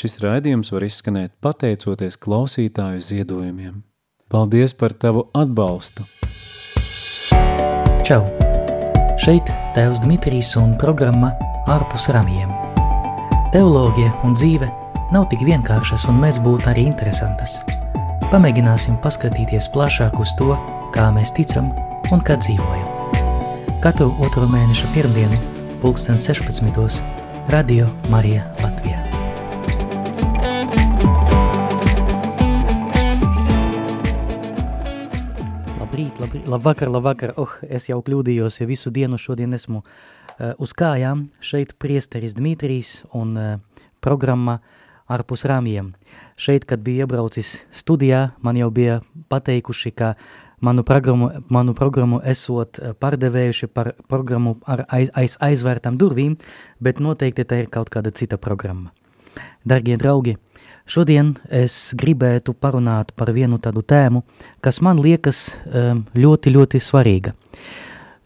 Šis raidījums var izskanēt pateicoties klausītāju ziedojumiem. Paldies par tavu atbalstu! Čau! Šeit Tēvs Dmitrijs un programma Ārpus ramjiem. Teoloģija un dzīve nav tik vienkāršas un mēs būtu arī interesantas. Pamēģināsim paskatīties plašāk uz to, kā mēs ticam un kā dzīvojam. Katru otro mēneša pirmdienu, pulksten 16. Radio Marija Latvijā. Labrīt, labrīt, labvakar, labvakar. Oh, es jau kļūdījos, ja visu dienu šodien esmu uh, uz kājām. Šeit priesteris Dmitrijs un uh, programma ārpus rāmjiem. Šeit, kad bija iebraucis studijā, man jau bija pateikuši, ka manu programmu, manu programmu esot pārdevējuši par programmu ar aiz, aiz aizvērtām durvīm, bet noteikti tā ir kaut kāda cita programma. Dargie draugi, Šodien es gribētu parunāt par vienu tādu tēmu, kas man liekas um, ļoti, ļoti svarīga.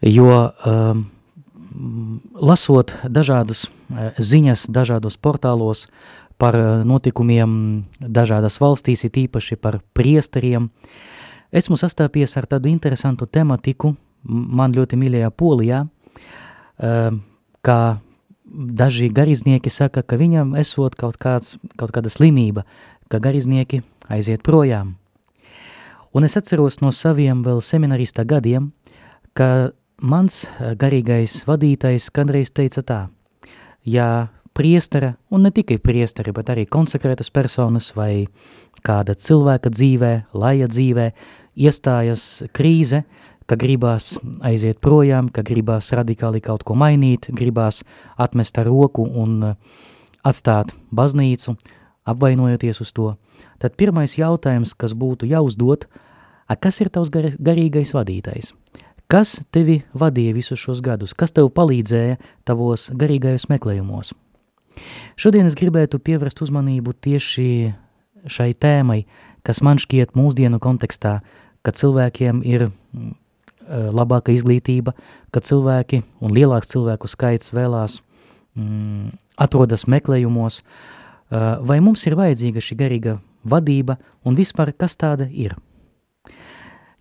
Jo um, lasot dažādas uh, ziņas, dažādos portālos par uh, notikumiem dažādās valstīs, it īpaši par priesteriem, esmu sastāpies ar tādu interesantu tematiku man ļoti mīļajā Polijā, um, kā daži gariznieki saka, ka viņam esot kaut, kāds, kaut kāda slimība, ka gariznieki aiziet projām. Un es atceros no saviem vēl seminarista gadiem, ka mans garīgais vadītājs kādreiz teica tā, ja priestera, un ne tikai priesteri, bet arī konsekrētas personas vai kāda cilvēka dzīvē, laja dzīvē, iestājas krīze, ka gribās aiziet projām, ka gribās radikāli kaut ko mainīt, gribās atmest ar roku un uh, atstāt baznīcu, apvainojoties uz to, tad pirmais jautājums, kas būtu jāuzdot, a, kas ir tavs gar garīgais vadītājs? Kas tevi vadīja visus šos gadus? Kas tev palīdzēja tavos garīgajos meklējumos? Šodien es gribētu pievērst uzmanību tieši šai tēmai, kas man šķiet mūsdienu kontekstā, ka cilvēkiem ir Eh, labāka izglītība, ka cilvēki un lielāks cilvēku skaits vēlās mm, atrodas meklējumos, eh, vai mums ir vajadzīga šī garīga vadība un vispār kas tāda ir.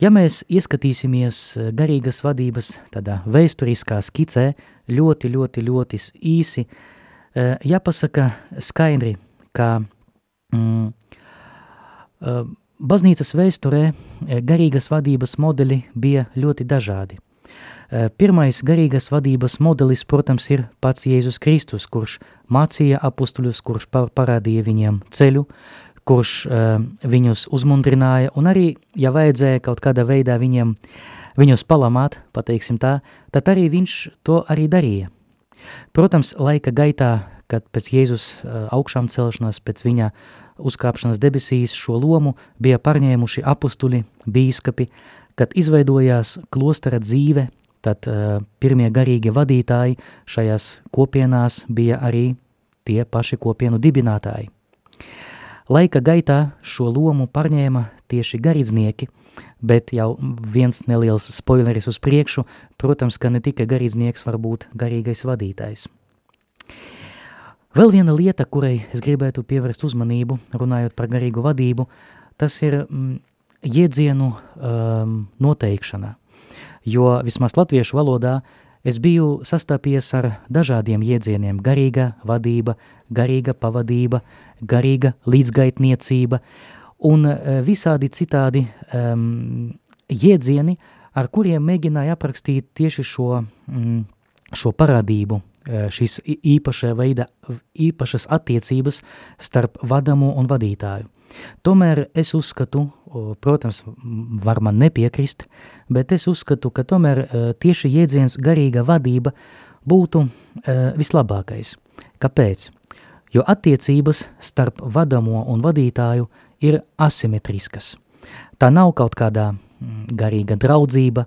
Ja mēs ieskatīsimies eh, garīgas vadības tādā vēsturiskā skicē, ļoti, ļoti, ļoti īsi, jāpasaka skaidri, ka mm, Baznīcas vēsturē eh, garīgas vadības modeļi bija ļoti dažādi. Eh, pirmais garīgas vadības modelis, protams, ir pats Jēzus Kristus, kurš mācīja apustuļus, kurš parādīja viņiem ceļu, kurš uh, viņus uzmundrināja, un arī, ja vajadzēja kaut kādā veidā viņiem, viņus palamāt, pateiksim tā, tad arī viņš to arī darīja. Protams, laika gaitā, kad pēc Jēzus uh, augšām celšanās, pēc viņa uzkāpšanas debesīs šo lomu bija pārņēmuši apustuļi, bīskapi, kad izveidojās klostera dzīve, tad uh, pirmie garīgi vadītāji šajās kopienās bija arī tie paši kopienu dibinātāji. Laika gaitā šo lomu pārņēma tieši garīdznieki, bet jau viens neliels spoileris uz priekšu, protams, ka ne tikai garīdznieks var būt garīgais vadītājs. Vēl viena lieta, kurai es gribētu pievērst uzmanību, runājot par garīgu vadību, tas ir mm, jēdzienu um, noteikšana. Jo vismaz latviešu valodā es biju sastāpies ar dažādiem jēdzieniem – garīga vadība, garīga pavadība, garīga līdzgaitniecība un uh, visādi citādi um, jēdzieni, ar kuriem mēģināja aprakstīt tieši šo, mm, šo parādību – šīs īpašā veida, īpašas attiecības starp vadamo un vadītāju. Tomēr es uzskatu, protams, var man nepiekrist, bet es uzskatu, ka tomēr tieši jēdziens garīga vadība būtu vislabākais. Kāpēc? Jo attiecības starp vadamo un vadītāju ir asimetriskas. Tā nav kaut kādā garīga draudzība,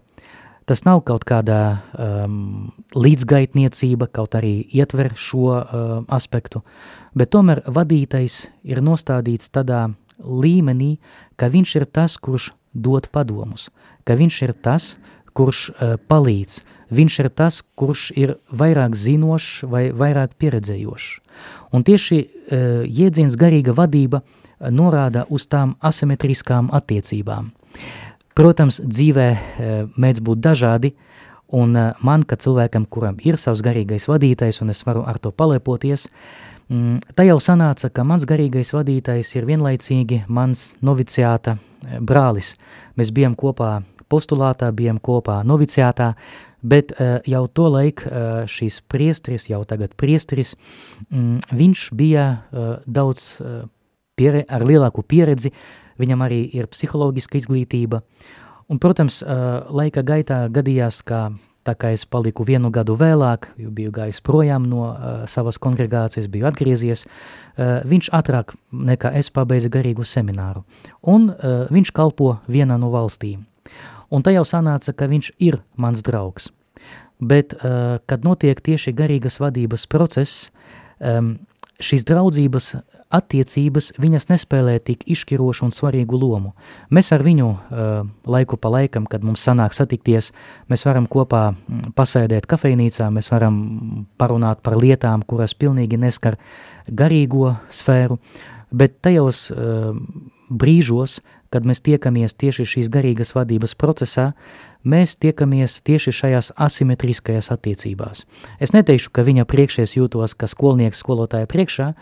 Tas nav kaut kāda um, līdzgaitniecība, kaut arī ietver šo uh, aspektu, bet tomēr vadītais ir nostādīts tādā līmenī, ka viņš ir tas, kurš dod padomus, ka viņš ir tas, kurš palīdz. Viņš ir tas, kurš ir vairāk zinošs vai vairāk pieredzējošs. Un tieši jēdziens garīga vadība norāda uz tām asimetriskām attiecībām. Protams, dzīvē mēdz būt dažādi, un man, ka cilvēkam, kuram ir savs garīgais vadītājs, un es varu ar to palepoties, mm, tā jau sanāca, ka mans garīgais vadītājs ir vienlaicīgi mans noviciāta brālis. Mēs bijām kopā postulātā, bijām kopā noviciātā, bet jau to laik šīs priestris, jau tagad priestris, mm, viņš bija daudz uh, piere, ar lielāku pieredzi, viņam arī ir psiholoģiska izglītība, un, protams, laika gaitā gadījās, ka tā kā es paliku vienu gadu vēlāk, jo biju gājis projām no uh, savas kongregācijas, biju atgriezies, uh, viņš ātrāk nekā es pabeidza garīgu semināru, un uh, viņš kalpo vienā no valstīm. Un tā jau sanāca, ka viņš ir mans draugs. Bet, uh, kad notiek tieši garīgas vadības process, um, šīs draudzības attiecības viņas nespēlē tik izšķirošu un svarīgu lomu. Mēs ar viņu uh, laiku pa laikam, kad mums sanāk satikties, mēs varam kopā pasēdēt kafejnīcā, mēs varam parunāt par lietām, kuras pilnīgi neskar garīgo sfēru, bet tajos uh, brīžos, kad mēs tiekamies tieši šīs garīgas vadības procesā, mēs tiekamies tieši šajās asimetriskajās attiecībās. Es neteikšu, ka viņa priekšies jūtos, ka skolnieks skolotāja priekšā,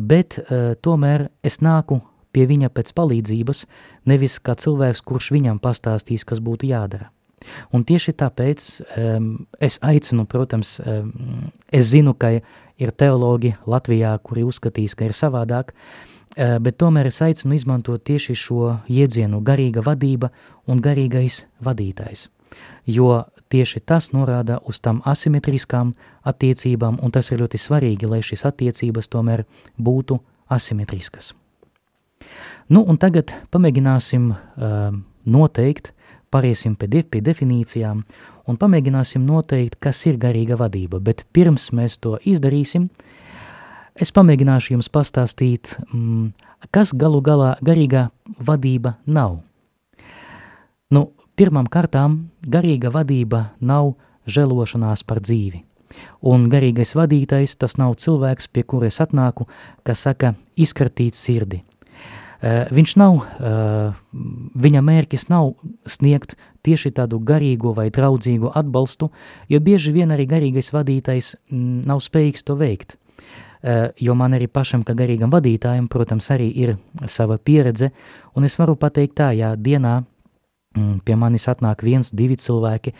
bet uh, tomēr es nāku pie viņa pēc palīdzības, nevis kā cilvēks, kurš viņam pastāstīs, kas būtu jādara. Un tieši tāpēc um, es aicinu, protams, um, es zinu, ka ir teologi Latvijā, kuri uzskatīs, ka ir savādāk, uh, Eh, bet tomēr es aicinu izmantot tieši šo jēdzienu garīga vadība un garīgais vadītājs, jo tieši tas norāda uz tam asimetriskām attiecībām, un tas ir ļoti svarīgi, lai šīs attiecības tomēr būtu asimetriskas. Nu, un tagad pamēģināsim uh, noteikt, pāriesim pie, de, pie definīcijām, un pamēģināsim noteikt, kas ir garīga vadība, bet pirms mēs to izdarīsim, Es pamēģināšu jums pastāstīt, mm, kas galu galā garīgā vadība nav. Nu, pirmām kārtām garīga vadība nav žēlošanās par dzīvi. Un garīgais vadītājs tas nav cilvēks, pie kura es atnāku, kas saka izkartīt sirdi. Viņš nav, viņa mērķis nav sniegt tieši tādu garīgo vai draudzīgu atbalstu, jo bieži vien arī garīgais vadītājs mm, nav spējīgs to veikt. Jo man arī pašam, kā garīgam vadītājam, protams, arī ir sava pieredze, un es varu pateikt tā, ja dienā pie manis atnāk viens, divi cilvēki,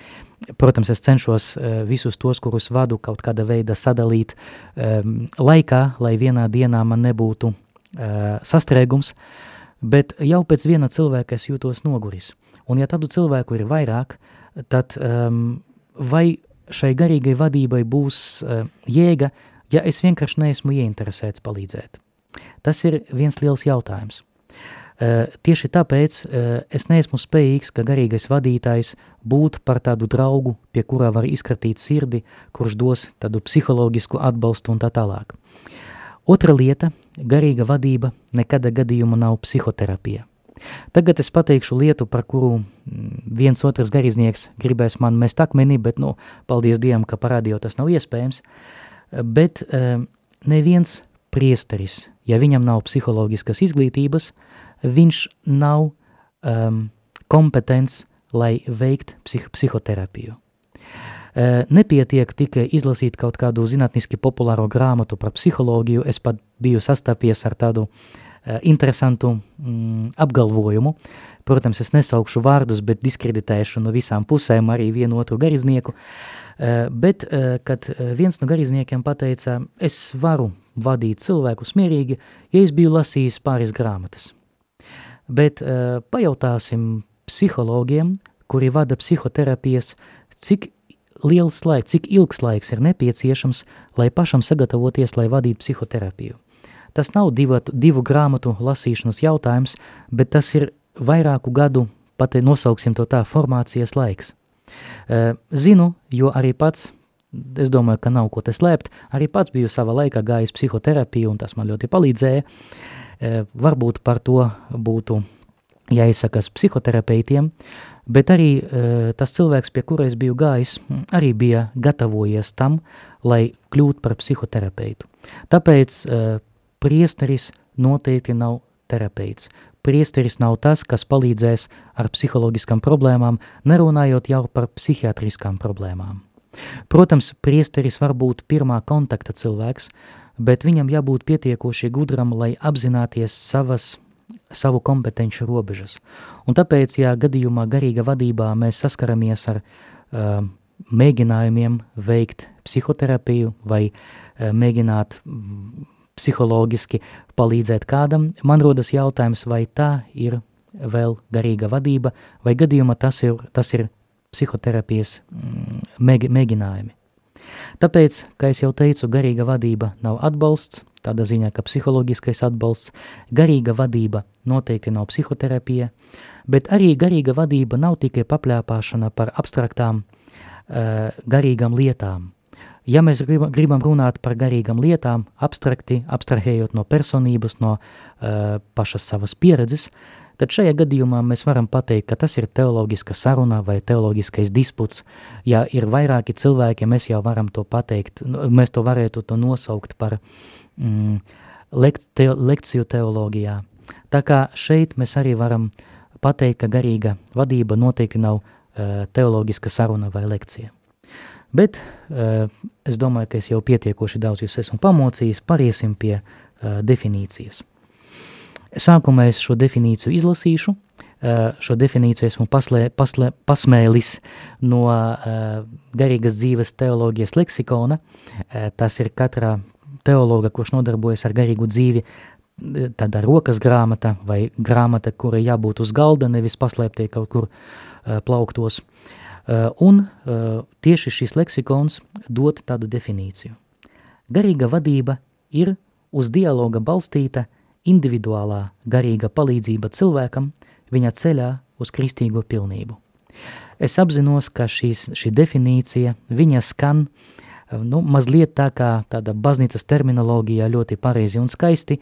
protams, es cenšos eh, visus tos, kurus vadu kaut kāda veida sadalīt um, laikā, lai vienā dienā man nebūtu uh, sastrēgums, bet jau pēc viena cilvēka es jūtos noguris. Un ja tādu cilvēku ir vairāk, tad um, vai šai garīgai vadībai būs uh, jēga ja es vienkārši neesmu ieinteresēts palīdzēt? Tas ir viens liels jautājums. Uh, tieši tāpēc uh, es neesmu spējīgs, ka garīgais vadītājs būt par tādu draugu, pie kurā var izkratīt sirdi, kurš dos tādu psiholoģisku atbalstu un tā tālāk. Otra lieta – garīga vadība nekada gadījuma nav psihoterapija. Tagad es pateikšu lietu, par kuru mm, viens otrs garīdznieks gribēs man mest akmeni, bet, nu, paldies Dievam, ka parādījo tas nav iespējams. Uh, bet uh, neviens priesteris, ja viņam nav psiholoģiskas izglītības, viņš nav um, kompetents, lai veikt psih psihoterapiju. Uh, nepietiek tikai izlasīt kaut kādu zinātniski populāro grāmatu par psiholoģiju, es pat biju sastapies ar tādu uh, interesantu mm, apgalvojumu. Protams, es nesaukšu vārdus, bet diskreditēšu no visām pusēm arī vienu otru gariznieku. Uh, Eh, bet, kad viens no garīdzniekiem pateica, es varu vadīt cilvēkus mierīgi, ja es biju lasījis pāris grāmatas. Bet pajautāsim psihologiem, kuri vada psihoterapijas, cik liels laiks, cik ilgs laiks ir nepieciešams, lai pašam sagatavoties, lai vadītu psihoterapiju. Tas nav divu, divu grāmatu lasīšanas jautājums, bet tas ir vairāku gadu, pat nosauksim to tā, formācijas laiks. Zinu, jo arī pats, es domāju, ka nav ko te slēpt, arī pats biju sava laika gājis psihoterapiju, un tas man ļoti palīdzēja. Varbūt par to būtu jāizsakas psihoterapeitiem, bet arī tas cilvēks, pie kura es biju gājis, arī bija gatavojies tam, lai kļūtu par psihoterapeitu. Tāpēc priesteris noteikti nav terapeits. Priesteris nav tas, kas palīdzēs ar psiholoģiskām problēmām, nerunājot jau par psihiatriskām problēmām. Protams, priesteris var būt pirmā kontakta cilvēks, bet viņam jābūt pietiekoši gudram, lai apzināties savas, savu kompetenci robežas. Un tāpēc, ja gadījumā garīga vadībā mēs saskaramies ar uh, mēģinājumiem veikt psihoterapiju vai uh, mēģināt psiholoģiski palīdzēt kādam, man rodas jautājums, vai tā ir vēl garīga vadība, vai gadījumā tas ir, tas ir psihoterapijas mm, mēģinājumi. Tāpēc, kā jau teicu, garīga vadība nav atbalsts, tādā ziņā, ka psiholoģiskais atbalsts, garīga vadība noteikti nav psihoterapija, bet arī garīga vadība nav tikai papļāpāšana par abstraktām uh, garīgām lietām. Ja mēs gribam runāt par garīgām lietām, abstrakti, abstrahējot no personības, no uh, pašas savas pieredzes, tad šajā gadījumā mēs varam pateikt, ka tas ir teoloģiska saruna vai teoloģiskais disputs. Ja ir vairāki cilvēki, mēs jau varam to pateikt, nu, mēs to varētu to nosaukt par mm, lek te lekciju teoloģijā. Tā kā šeit mēs arī varam pateikt, ka garīga vadība noteikti nav uh, teoloģiska saruna vai lekcija. Bet uh, es domāju, ka es jau pietiekoši daudz jūs esmu pamocījis, pariesim pie uh, definīcijas. Sākumā es šo definīciju izlasīšu, šo definīciju esmu paslē, paslē, pasmēlis no garīgas dzīves teoloģijas leksikona, tas ir katrā teologa, kurš nodarbojas ar garīgu dzīvi, tāda rokas grāmata vai grāmata, kura jābūt uz galda, nevis paslēptie kaut kur plauktos. Un tieši šis leksikons dod tādu definīciju. Garīga vadība ir uz dialoga balstīta individuālā garīga palīdzība cilvēkam viņa ceļā uz kristīgo pilnību. Es apzinos, ka šīs, šī definīcija, viņa skan eh, nu, mazliet tā kā tāda baznīcas terminologija ļoti pareizi un skaisti,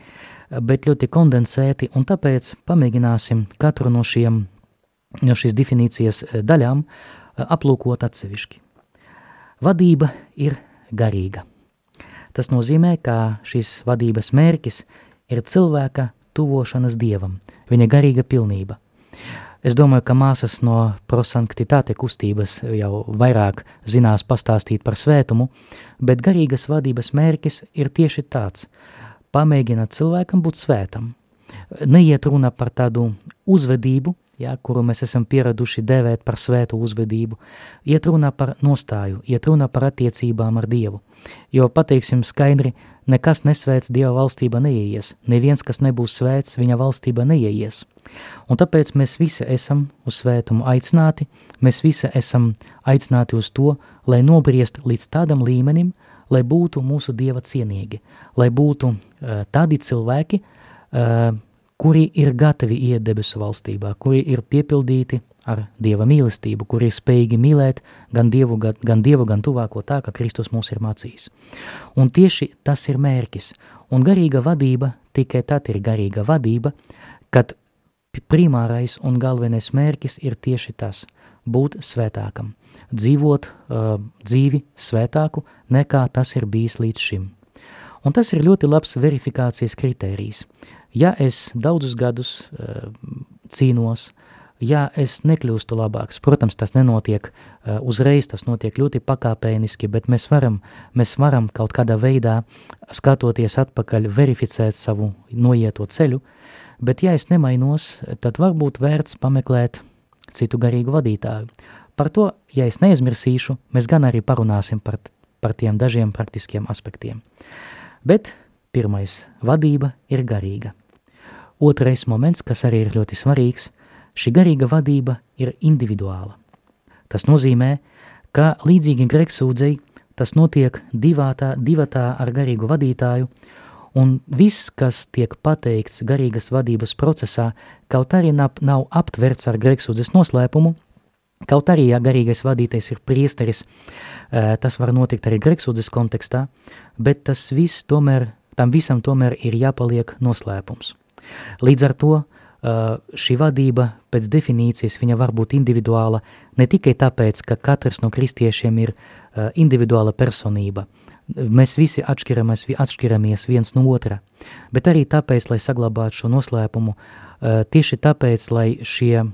bet ļoti kondensēti, un tāpēc pamēģināsim katru no, šiem, no šīs definīcijas daļām uh, aplūkot atsevišķi. Vadība ir garīga. Tas nozīmē, ka šis vadības mērķis ir cilvēka tuvošanas dievam, viņa garīga pilnība. Es domāju, ka māsas no prosanktitāte kustības jau vairāk zinās pastāstīt par svētumu, bet garīgas vadības mērķis ir tieši tāds – pamēģināt cilvēkam būt svētam. Neiet runa par tādu uzvedību, ja, kuru mēs esam pieraduši dēvēt par svētu uzvedību, iet runā par nostāju, iet runā par attiecībām ar Dievu. Jo, pateiksim skaidri, nekas nesvēts Dieva valstība neieies, neviens, kas nebūs svēts, viņa valstība neieies. Un tāpēc mēs visi esam uz svētumu aicināti, mēs visi esam aicināti uz to, lai nobriest līdz tādam līmenim, lai būtu mūsu Dieva cienīgi, lai būtu uh, tādi cilvēki, uh, kuri ir gatavi iet debesu valstībā, kuri ir piepildīti ar Dieva mīlestību, kuri ir spējīgi mīlēt gan Dievu, gan, gan Dievu, gan tuvāko tā, kā Kristus mūs ir mācījis. Un tieši tas ir mērķis. Un garīga vadība tikai tad ir garīga vadība, kad primārais un galvenais mērķis ir tieši tas – būt svētākam, dzīvot uh, dzīvi svētāku nekā tas ir bijis līdz šim. Un tas ir ļoti labs verifikācijas kritērijs. Ja es daudzus gadus uh, cīnos, ja es nekļūstu labāks, protams, tas nenotiek uh, uzreiz, tas notiek ļoti pakāpeniski, bet mēs varam, mēs varam kaut kādā veidā, skatoties atpakaļ, verificēt savu noieto ceļu, bet ja es nemainos, tad varbūt vērts pameklēt citu garīgu vadītāju. Par to, ja es neizmirsīšu, mēs gan arī parunāsim par, par tiem dažiem praktiskiem aspektiem. Bet pirmais – vadība ir garīga. Otrais moments, kas arī ir ļoti svarīgs, šī garīga vadība ir individuāla. Tas nozīmē, ka līdzīgi greksūdzei tas notiek divatā, divatā ar garīgu vadītāju, un viss, kas tiek pateikts garīgas vadības procesā, kaut arī nav, nav aptverts ar greksūdzes noslēpumu, kaut arī, ja garīgais vadītais ir priesteris, tas var notikt arī greksūdzes kontekstā, bet tas viss tomēr, tam visam tomēr ir jāpaliek noslēpums. Līdz ar to šī vadība pēc definīcijas viņa var būt individuāla ne tikai tāpēc, ka katrs no kristiešiem ir individuāla personība. Mēs visi atšķiramies, atšķiramies viens no otra, bet arī tāpēc, lai saglabātu šo noslēpumu, tieši tāpēc, lai šie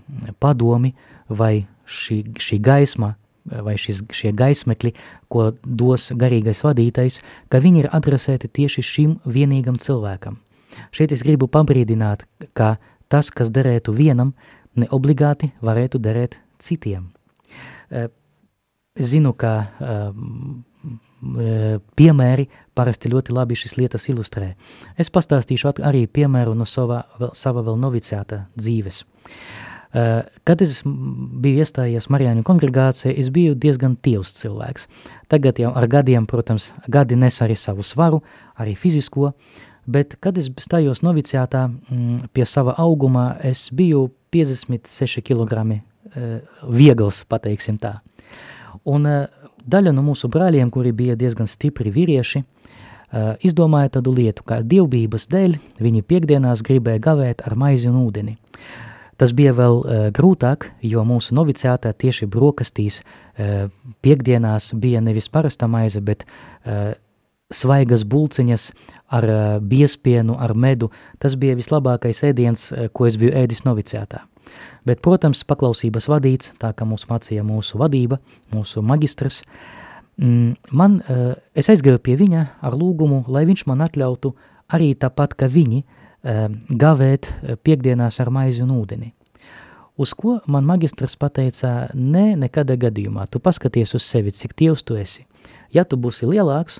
padomi vai šī, šī gaisma vai šis, šie gaismekļi, ko dos garīgais vadītājs, ka viņi ir adresēti tieši šim vienīgam cilvēkam. Šeit es gribu pabrīdināt, ka tas, kas derētu vienam, ne obligāti varētu derēt citiem. Es zinu, ka piemēri parasti ļoti labi šis lietas ilustrē. Es pastāstīšu arī piemēru no sava, sava vēl noviciāta dzīves. Kad es biju iestājies Marijāņu kongregācijā, es biju diezgan tievs cilvēks. Tagad jau ar gadiem, protams, gadi nes arī savu svaru, arī fizisko, uh, bet kad es stājos noviciātā mm, pie sava auguma, es biju 56 kg viegls, pateiksim tā. Un uh, daļa no mūsu brāļiem, kuri bija diezgan stipri vīrieši, uh, izdomāja tādu lietu, kā dievbības dēļ viņi piekdienās gribēja gavēt ar maizi un ūdeni. Tas bija vēl uh, grūtāk, jo mūsu noviciātā tieši brokastīs uh, piekdienās bija nevis parasta maize, bet uh, svaigas bulciņas ar uh, biespienu, ar medu. Tas bija vislabākais ēdiens, uh, ko es biju ēdis noviciātā. Bet, protams, paklausības vadīts, tā kā mūs mācīja mūsu vadība, mūsu magistrs, mm, man, uh, es aizgāju pie viņa ar lūgumu, lai viņš man atļautu arī tāpat, ka viņi gavēt piekdienās ar maizi un ūdeni. Uz ko man magistrs pateica, ne, nekādā gadījumā, tu paskaties uz sevi, cik tievs tu esi. Ja tu būsi lielāks,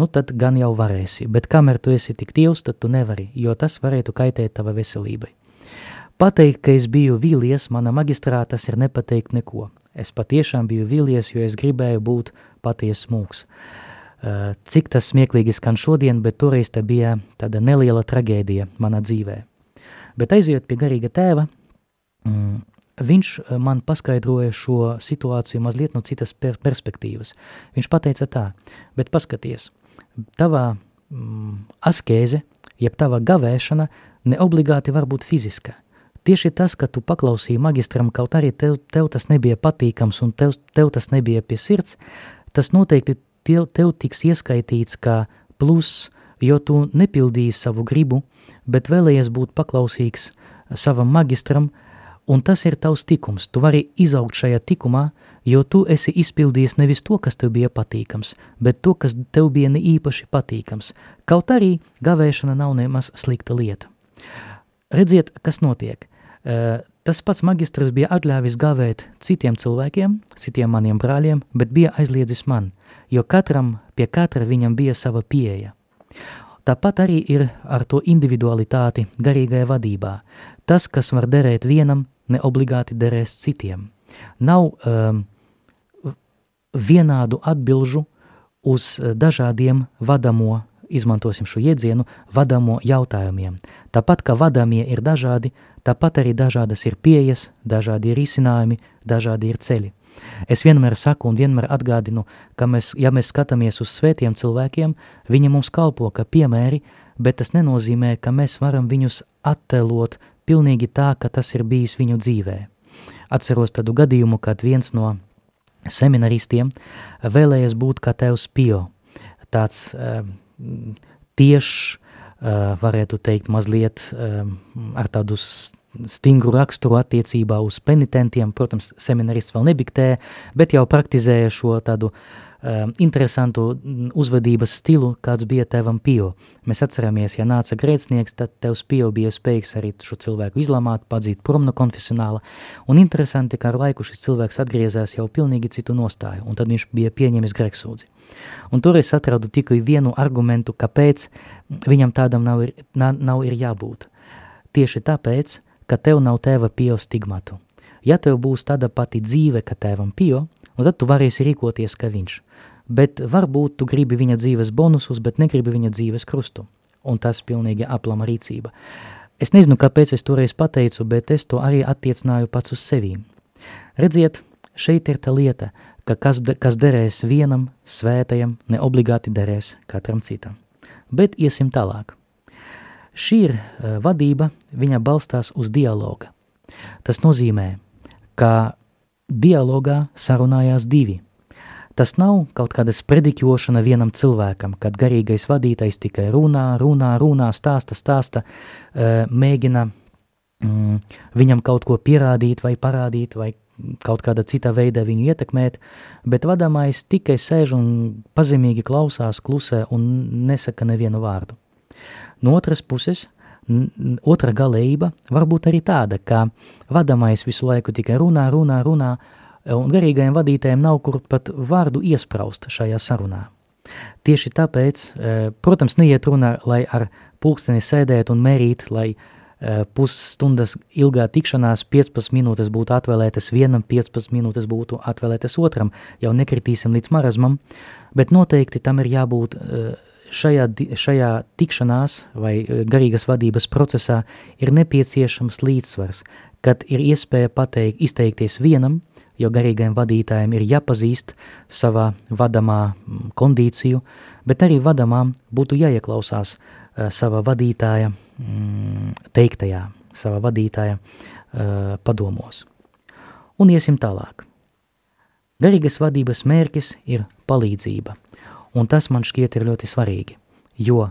nu tad gan jau varēsi, bet kamēr tu esi tik tievs, tad tu nevari, jo tas varētu kaitēt tava veselībai. Pateikt, ka es biju vīlies, mana magistrā tas ir nepateikt neko. Es patiešām biju vīlies, jo es gribēju būt paties mūks. Uh, cik tas smieklīgi skan šodien, bet toreiz te bija tāda neliela tragēdija manā dzīvē. Bet aizjot pie garīga tēva, mm, viņš man paskaidroja šo situāciju mazliet no citas per perspektīvas. Viņš pateica tā, bet paskaties – tavā mm, askēze, jeb tava gavēšana ne obligāti var būt fiziska. Tieši tas, ka tu paklausīji magistram, kaut arī tev, tev tas nebija patīkams un tev, tev tas nebija pie sirds, tas noteikti tev, tev tiks ieskaitīts kā plus, jo tu nepildīji savu gribu, bet vēlējies būt paklausīgs savam magistram, un tas ir tavs tikums. Tu vari izaugt šajā tikumā, jo tu esi izpildījis nevis to, kas tev bija patīkams, bet to, kas tev bija ne īpaši patīkams. Kaut arī gavēšana nav nemaz slikta lieta. Redziet, kas notiek. Tas pats magistrs bija atļāvis gavēt citiem cilvēkiem, citiem maniem brāļiem, bet bija aizliedzis man, jo katram pie katra viņam bija sava pieeja. Tāpat arī ir ar to individualitāti garīgajā vadībā. Tas, kas var derēt vienam, ne obligāti derēs citiem. Nav um, vienādu atbilžu uz eh, dažādiem vadamo, izmantosim šo iedzienu, vadamo jautājumiem. Tāpat, ka vadamie ir dažādi, tāpat arī dažādas ir pieejas, dažādi ir risinājumi, dažādi ir ceļi. Es vienmēr saku un vienmēr atgādinu, ka mēs, ja mēs skatāmies uz svētiem cilvēkiem, viņi mums kalpo kā piemēri, bet tas nenozīmē, ka mēs varam viņus attēlot pilnīgi tā, ka tas ir bijis viņu dzīvē. Atceros tādu gadījumu, kad viens no seminaristiem vēlējies būt kā tevs pio, tāds uh, tiešs, uh, varētu teikt, mazliet uh, ar tādu stingru raksturu attiecībā uz penitentiem, protams, seminarists vēl nebiktē, bet jau praktizēja šo tādu uh, um, interesantu uzvedības stilu, kāds bija tevam Pio. Mēs atceramies, ja nāca grēcinieks, tad tevs Pio bija spējīgs arī šo cilvēku izlamāt, padzīt prom no konfesionāla, un interesanti, ka ar laiku šis cilvēks atgriezās jau pilnīgi citu nostāju, un tad viņš bija pieņemis greksūdzi. Un tur es atradu tikai vienu argumentu, kāpēc viņam tādam nav ir, nav, nav ir jābūt. Tieši tāpēc, ka tev nav tēva Pio stigmatu. Ja tev būs tāda pati dzīve, ka tēvam Pio, un tad tu varēsi rīkoties kā viņš bet varbūt tu gribi viņa dzīves bonusus, bet negribi viņa dzīves krustu. Un tas pilnīgi aplama rīcība. Es nezinu, kāpēc es toreiz pateicu, bet es to arī attiecināju pats uz sevīm. Redziet, šeit ir tā lieta, ka kas, de, kas derēs vienam svētajam, ne obligāti derēs katram citam. Bet iesim tālāk. Šī ir uh, vadība, viņa balstās uz dialoga. Tas nozīmē, ka dialogā sarunājās divi. Tas nav kaut kāda sprediķošana vienam cilvēkam, kad garīgais vadītājs tikai runā, runā, runā, stāsta, stāsta, uh, mēģina mm, viņam kaut ko pierādīt vai parādīt vai kaut kāda cita veida viņu ietekmēt, bet vadāmais tikai sēž un pazemīgi klausās, klusē un nesaka nevienu vārdu. No otras puses, otra galējība var būt arī tāda, ka vadāmais visu laiku tikai runā, runā, runā, un garīgajiem vadītājiem nav kur pat vārdu iespraust šajā sarunā. Tieši tāpēc, eh, protams, neiet runa, lai ar pulksteni sēdēt un mērīt, lai uh, Eh, pusstundas ilgā tikšanās 15 minūtes būtu atvēlētas vienam, 15 minūtes būtu atvēlētas otram, jau nekritīsim līdz marazmam, bet noteikti tam ir jābūt eh, šajā, šajā tikšanās vai eh, garīgas vadības procesā ir nepieciešams līdzsvars, kad ir iespēja pateikt, izteikties vienam, jo garīgajiem vadītājiem ir jāpazīst savā vadamā kondīciju, bet arī vadamām būtu jāieklausās Eh, sava vadītāja teiktajā, sava vadītāja uh, padomos. Un iesim tālāk. Garīgas vadības mērķis ir palīdzība, un tas man šķiet ir ļoti svarīgi, jo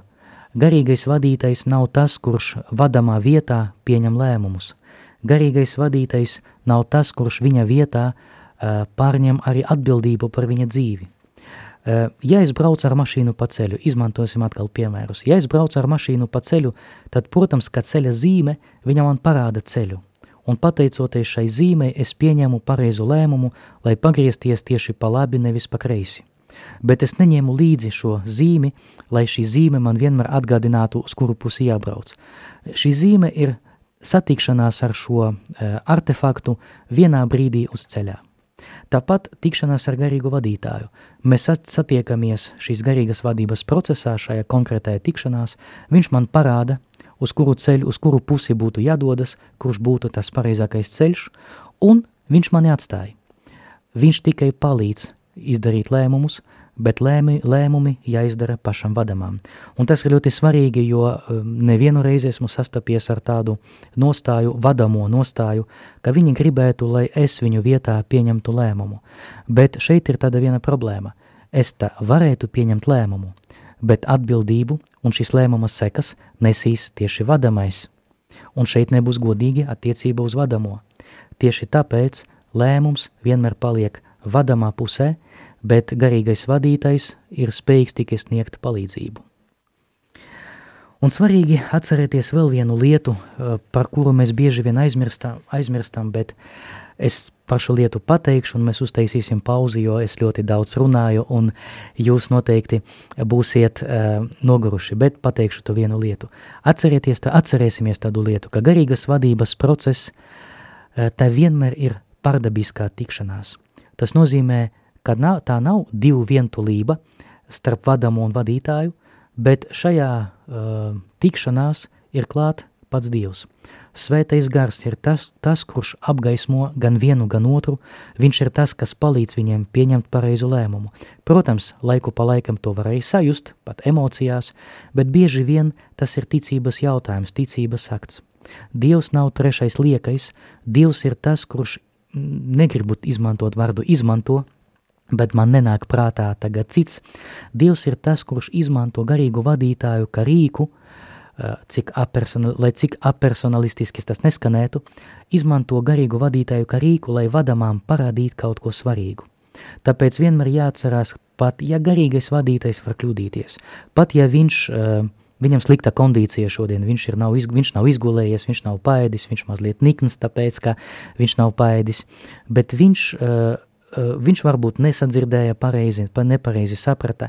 garīgais vadītais nav tas, kurš vadamā vietā pieņem lēmumus. Garīgais vadītais nav tas, kurš viņa vietā uh, pārņem arī atbildību par viņa dzīvi. Eh, ja es braucu ar mašīnu pa ceļu, izmantosim atkal piemērus. Ja es braucu ar mašīnu pa ceļu, tad, protams, ka ceļa zīme viņa man parāda ceļu. Un pateicoties šai zīmei, es pieņēmu pareizu lēmumu, lai pagriezties tieši pa labi, nevis pa kreisi. Bet es neņēmu līdzi šo zīmi, lai šī zīme man vienmēr atgādinātu, uz kuru pusi jābrauc. Šī zīme ir satikšanās ar šo uh, artefaktu vienā brīdī uz ceļā. Tāpat tikšanās ar garīgu vadītāju. Mēs satiekamies šīs garīgas vadības procesā, šajā konkrētajā tikšanās, viņš man parāda, uz kuru ceļu, uz kuru pusi būtu jādodas, kurš būtu tas pareizākais ceļš, un viņš mani atstāja. Viņš tikai palīdz izdarīt lēmumus, bet lēmi, lēmumi jāizdara pašam vadamām. Un tas ir ļoti svarīgi, jo um, nevienu reizi esmu sastapies ar tādu nostāju, vadamo nostāju, ka viņi gribētu, lai es viņu vietā pieņemtu lēmumu. Bet šeit ir tāda viena problēma. Es tā varētu pieņemt lēmumu, bet atbildību un šis lēmuma sekas nesīs tieši vadamais. Un šeit nebūs godīgi attiecība uz vadamo. Tieši tāpēc lēmums vienmēr paliek vadamā pusē, bet garīgais vadītājs ir spējīgs tikai sniegt palīdzību. Un svarīgi atcerēties vēl vienu lietu, eh, par kuru mēs bieži vien aizmirstam, aizmirstam bet es par šo lietu pateikšu, un mēs uztaisīsim pauzi, jo es ļoti daudz runāju, un jūs noteikti būsiet uh, noguruši, bet pateikšu to vienu lietu. Atcerieties, tā, atcerēsimies tādu lietu, ka garīgas vadības process, uh, tā vienmēr ir pardabiskā tikšanās. Tas nozīmē, ka nav, tā nav divu vientulība starp vadamo un vadītāju, bet šajā uh, tikšanās ir klāt pats Dievs. Svētais gars ir tas, tas, kurš apgaismo gan vienu, gan otru, viņš ir tas, kas palīdz viņiem pieņemt pareizu lēmumu. Protams, laiku pa laikam to var arī sajust, pat emocijās, bet bieži vien tas ir ticības jautājums, ticības akts. Dievs nav trešais liekais, Dievs ir tas, kurš negribu izmantot vārdu izmanto, bet man nenāk prātā tagad cits. Dievs ir tas, kurš izmanto garīgu vadītāju kā rīku, cik lai cik apersonalistiski tas neskanētu, izmanto garīgu vadītāju kā rīku, lai vadamām parādīt kaut ko svarīgu. Tāpēc vienmēr jāatcerās, pat ja garīgais vadītājs var kļūdīties, pat ja viņš, eh, viņam slikta kondīcija šodien, viņš, ir nav, viņš nav izgulējies, viņš nav paēdis, viņš mazliet nikns, tāpēc, ka viņš nav paēdis, bet viņš uh, Eh, viņš varbūt nesadzirdēja pareizi, pa nepareizi saprata,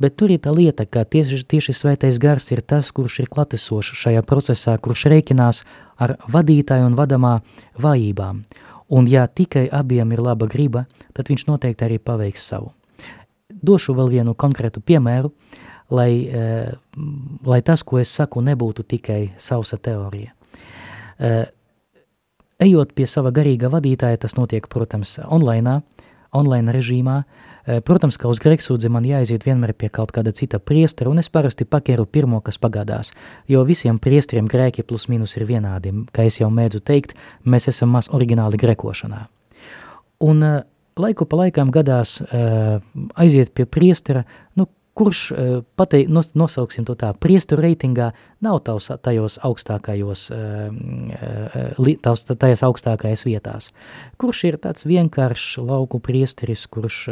bet tur ir tā lieta, ka tieši, tieši svētais gars ir tas, kurš ir klatesošs šajā procesā, kurš reikinās ar vadītāju un vadamā vājībām. Un ja tikai abiem ir laba griba, tad viņš noteikti arī paveiks savu. Došu vēl vienu konkrētu piemēru, lai, eh, lai tas, ko es saku, nebūtu tikai sausa teorija. Eh, ejot pie sava garīga vadītāja, tas notiek, protams, online, online režīmā, Protams, ka uz greksūdzi man jāiziet vienmēr pie kaut kāda cita priestera, un es parasti pakeru pirmo, kas pagādās, jo visiem priesteriem grēki plus minus ir vienādi. Kā es jau mēdzu teikt, mēs esam maz oriģināli grekošanā. Un laiku pa laikām gadās aiziet pie priestera, nu, kurš, eh, patei, nos, nosauksim to tā, priestu reitingā nav tavs tajos augstākajos, eh, eh, tavs, tajās augstākajās vietās. Kurš ir tāds vienkāršs lauku priesteris, kurš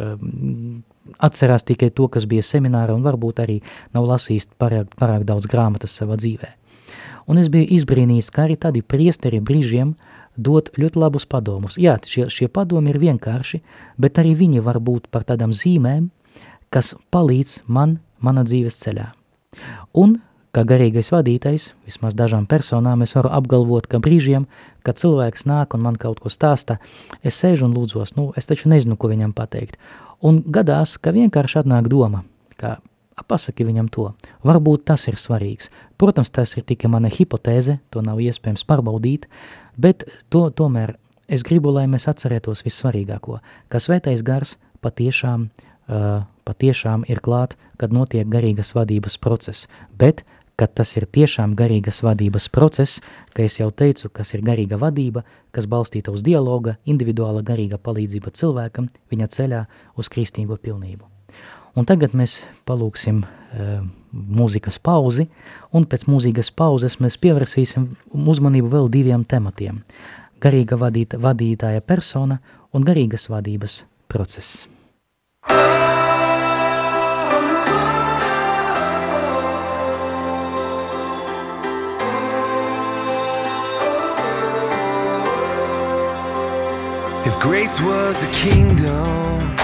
atcerās tikai to, kas bija semināra un varbūt arī nav lasījis pārāk, pārāk daudz grāmatas savā dzīvē. Un es biju izbrīnījis, ka arī tādi priesteri brīžiem dot ļoti labus padomus. Jā, šie, šie padomi ir vienkārši, bet arī viņi var būt par tādām zīmēm, kas palīdz man mana dzīves ceļā. Un, kā garīgais vadītais, vismaz dažām personām es varu apgalvot, ka brīžiem, kad cilvēks nāk un man kaut ko stāsta, es sēžu un lūdzos, nu, es taču nezinu, ko viņam pateikt. Un gadās, ka vienkārši atnāk doma, ka pasaki viņam to. Varbūt tas ir svarīgs. Protams, tas ir tikai mana hipotēze, to nav iespējams pārbaudīt, bet to, tomēr es gribu, lai mēs atcerētos vissvarīgāko, ka svētais gars patiešām patiešām ir klāt, kad notiek garīgas vadības process, bet, kad tas ir tiešām garīgas vadības process, ka es jau teicu, kas ir garīga vadība, kas balstīta uz dialoga, individuāla garīga palīdzība cilvēkam viņa ceļā uz kristīgo pilnību. Un tagad mēs palūksim uh, mūzikas pauzi, un pēc mūzikas pauzes mēs pievērsīsim uzmanību vēl diviem tematiem – garīga vadīta, vadītāja persona un garīgas vadības process. If grace was a kingdom,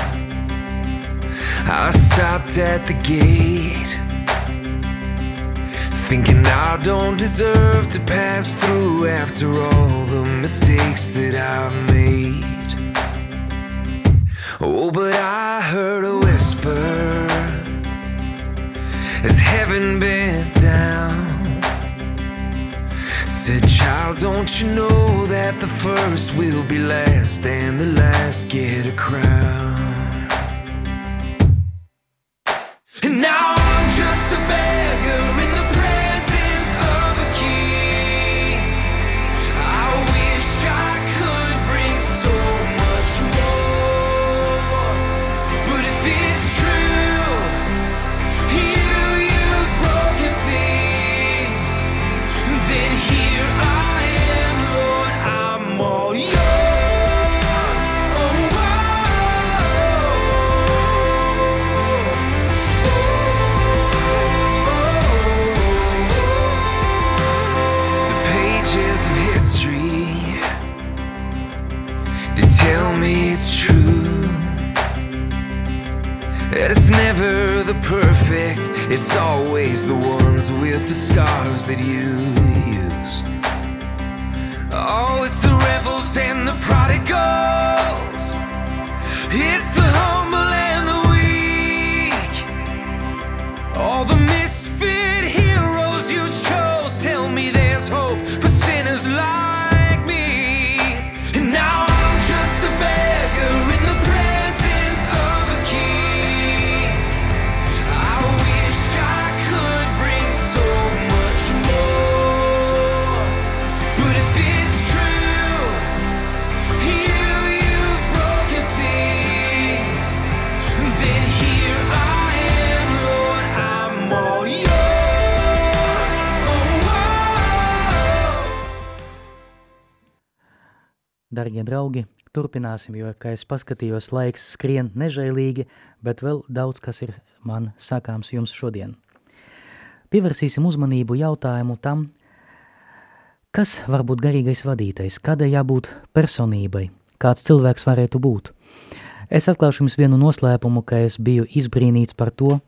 I stopped at the gate. Thinking I don't deserve to pass through after all the mistakes that I've made. Oh, but I heard a whisper as heaven bent down. Said, child, don't you know that the first will be last and the last get a crown? Dargie draugi, turpināsim, jo, kā es paskatījos, laiks skrien nežēlīgi, bet vēl daudz kas ir man sakāms jums šodien. Pievērsīsim uzmanību jautājumu tam, kas var būt garīgais vadītājs, kādai jābūt personībai, kāds cilvēks varētu būt. Es atklāšu jums vienu noslēpumu, ka es biju izbrīnīts par to,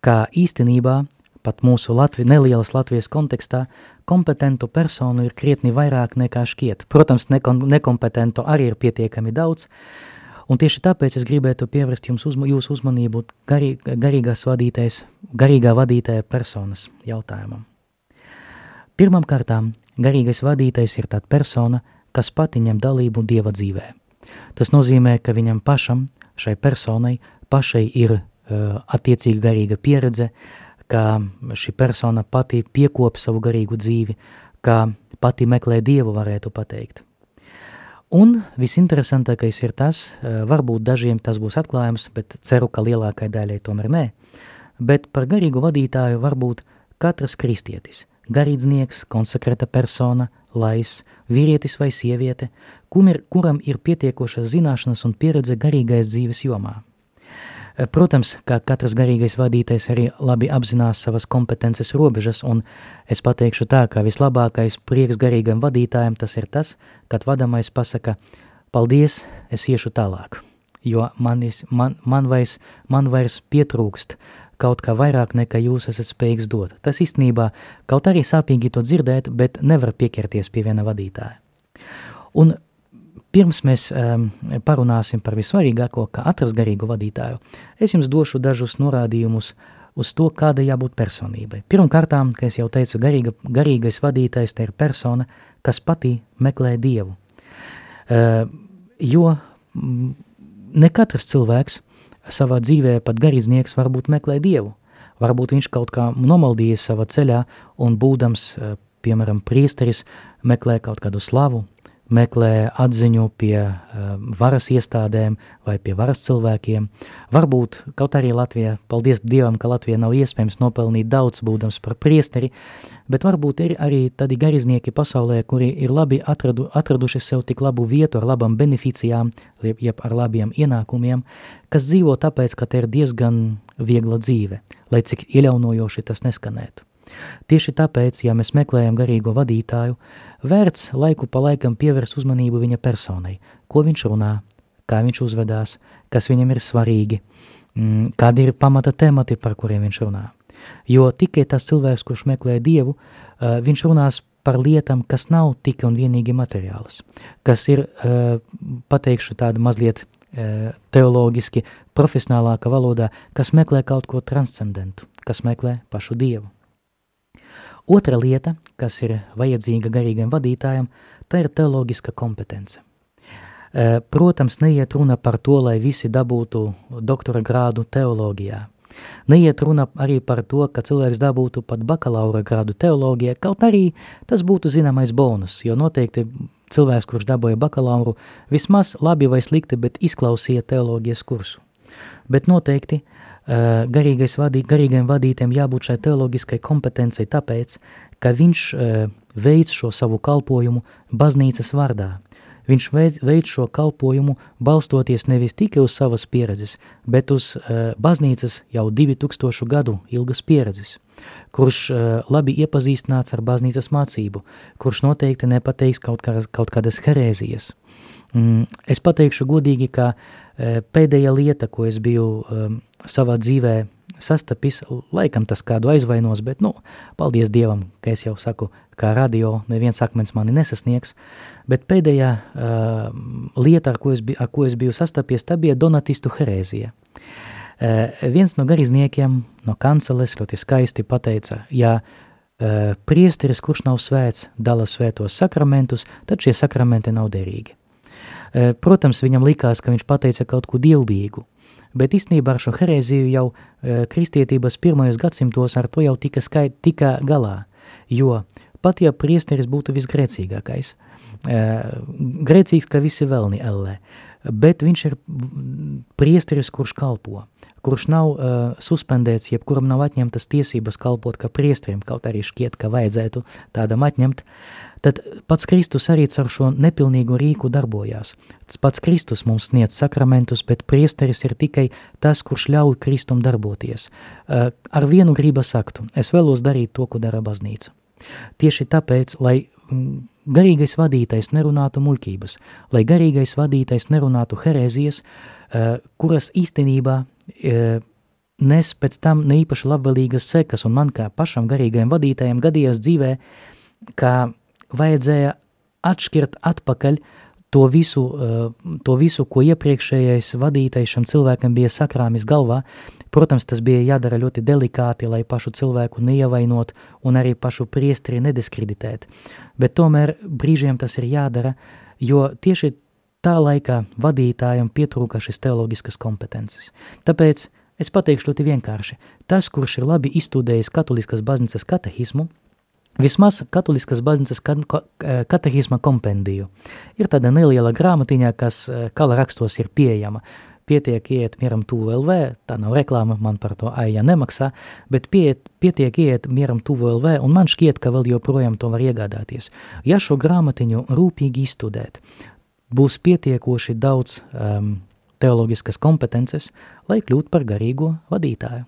kā īstenībā pat mūsu Latvi, nelielas Latvijas kontekstā kompetentu personu ir krietni vairāk nekā šķiet. Protams, nekon, nekompetentu arī ir pietiekami daudz, un tieši tāpēc es gribētu pievērst jums uzma, jūsu uzmanību garī, garīgās vadītājas, garīgā vadītāja personas jautājumam. Pirmam kārtām, garīgais vadītājs ir tāda persona, kas pati ņem dalību Dieva dzīvē. Tas nozīmē, ka viņam pašam, šai personai, pašai ir uh, attiecīga garīga pieredze, ka šī persona pati piekop savu garīgu dzīvi, ka pati meklē Dievu, varētu pateikt. Un visinteresantākais ir tas, varbūt dažiem tas būs atklājums, bet ceru, ka lielākai daļai tomēr nē, bet par garīgu vadītāju varbūt katrs kristietis, garīdznieks, konsekrēta persona, lais, vīrietis vai sieviete, ir, kuram ir pietiekošas zināšanas un pieredze garīgais dzīves jomā. Protams, ka katrs garīgais vadītājs arī labi apzinās savas kompetences robežas, un es pateikšu tā, ka vislabākais prieks garīgam vadītājam tas ir tas, kad vadamais pasaka, paldies, es iešu tālāk, jo man, man, man, vairs, man vairs pietrūkst kaut kā vairāk nekā jūs esat spējīgs dot. Tas īstenībā kaut arī sāpīgi to dzirdēt, bet nevar pieķerties pie viena vadītāja. Un Pirms mēs um, parunāsim par visvarīgāko, kā atrast garīgu vadītāju, es jums došu dažus norādījumus uz to, kāda jābūt personībai. Pirmkārtām, kā jau teicu, garīga, garīgais vadītājs ir persona, kas patī meklē Dievu. Uh, jo mm, ne katrs cilvēks savā dzīvē, pat garīdznieks, varbūt meklē Dievu. Varbūt viņš kaut kā nomaldījies savā ceļā un būdams, uh, piemēram, priesteris, meklē kaut kādu slavu, meklē atziņu pie uh, varas iestādēm vai pie varas cilvēkiem. Varbūt kaut arī Latvijā, paldies Dievam, ka Latvijā nav iespējams nopelnīt daudz būdams par priesteri, bet varbūt ir arī tādi gariznieki pasaulē, kuri ir labi atradu, atraduši sev tik labu vietu ar labam beneficijām, jeb ar labiem ienākumiem, kas dzīvo tāpēc, ka te ir diezgan viegla dzīve, lai cik iejaunojoši tas neskanētu. Tieši tāpēc, ja mēs meklējam garīgo vadītāju, vērts laiku pa laikam pievērst uzmanību viņa personai, ko viņš runā, kā viņš uzvedās, kas viņam ir svarīgi, mm, kādi ir pamata temati, par kuriem viņš runā. Jo tikai tas cilvēks, kurš meklē Dievu, viņš runās par lietām, kas nav tikai un vienīgi materiālas, kas ir, pateikšu tādu mazliet teoloģiski, profesionālāka valodā, kas meklē kaut ko transcendentu, kas meklē pašu Dievu. Otra lieta, kas ir vajadzīga garīgam vadītājam, tā ir teoloģiska kompetence. E, protams, neiet runa par to, lai visi dabūtu doktora grādu teoloģijā. Neiet runa arī par to, ka cilvēks dabūtu pat bakalaura grādu teoloģijā, kaut arī tas būtu zināmais bonus, jo noteikti cilvēks, kurš dabūja bakalauru, vismaz labi vai slikti, bet izklausīja teoloģijas kursu. Bet noteikti uh, Eh, vadī, garīgajam vadītājam jābūt šai teoloģiskai kompetencei tāpēc, ka viņš eh, veids šo savu kalpojumu baznīcas vārdā. Viņš veids, veids šo kalpojumu balstoties nevis tikai uz savas pieredzes, bet uz uh, baznīcas jau 2000 gadu ilgas pieredzes, kurš uh, labi iepazīstināts ar baznīcas mācību, kurš noteikti nepateiks kaut, kā, kaut kādas herēzijas. Mm, es pateikšu godīgi, ka uh, pēdējā lieta, ko es biju um, savā dzīvē sastapis, laikam tas kādu aizvainos, bet, nu, paldies Dievam, ka es jau saku, kā radio neviens akmens mani nesasniegs, bet pēdējā uh, lieta, ar ko, es ar ko es biju sastapies, tā bija donatistu herēzija. Uh, viens no garizniekiem, no kanceles, ļoti skaisti pateica, ja uh, priesteris, kurš nav svēts, dala svētos sakramentus, tad šie sakramenti nav derīgi. Uh, protams, viņam likās, ka viņš pateica kaut ko dievbīgu, bet īstenībā ar šo herēziju jau e, kristietības pirmajos gadsimtos ar to jau tika, skait, tika galā, jo pat ja priesteris būtu visgrēcīgākais, e, grēcīgs, ka visi vēlni ellē, bet viņš ir priesteris, kurš kalpo, kurš nav uh, suspendēts, jebkuram nav atņemtas tiesības kalpot kā priesteriem, kaut arī šķiet, ka vajadzētu tādam atņemt, tad pats Kristus arī ar šo nepilnīgu rīku darbojās. Pats Kristus mums sniedz sakramentus, bet priesteris ir tikai tas, kurš ļauj Kristum darboties. Uh, ar vienu griba saktu, es vēlos darīt to, ko dara baznīca. Tieši tāpēc, lai mm, garīgais vadītais nerunātu muļķības, lai garīgais vadītais nerunātu herēzijas, uh, kuras īstenībā nes pēc tam neīpaši labvēlīgas sekas, un man kā pašam garīgajam vadītājam gadījās dzīvē, ka vajadzēja atšķirt atpakaļ to visu, eh, to visu, ko iepriekšējais vadītais šam cilvēkam bija sakrāmis galvā. Protams, tas bija jādara ļoti delikāti, lai pašu cilvēku neievainot un arī pašu priestri nediskreditēt. Bet tomēr brīžiem tas ir jādara, jo tieši tā laika vadītājam pietrūka šis teoloģiskas kompetences. Tāpēc es pateikšu ļoti vienkārši. Tas, kurš ir labi izstudējis katoliskas baznīcas katehismu, Vismaz katoliskas baznīcas katehisma kompendiju. Ir tāda neliela grāmatiņā, kas kala rakstos ir pieejama. Pietiek iet mieram tuvu LV, tā nav reklāma, man par to aija nemaksā, bet piet, pietiek iet mieram tuvu LV, un man šķiet, ka vēl joprojām to var iegādāties. Ja šo grāmatiņu rūpīgi izstudēt, būs pietiekoši daudz um, teoloģiskas kompetences, lai kļūtu par garīgo vadītāju.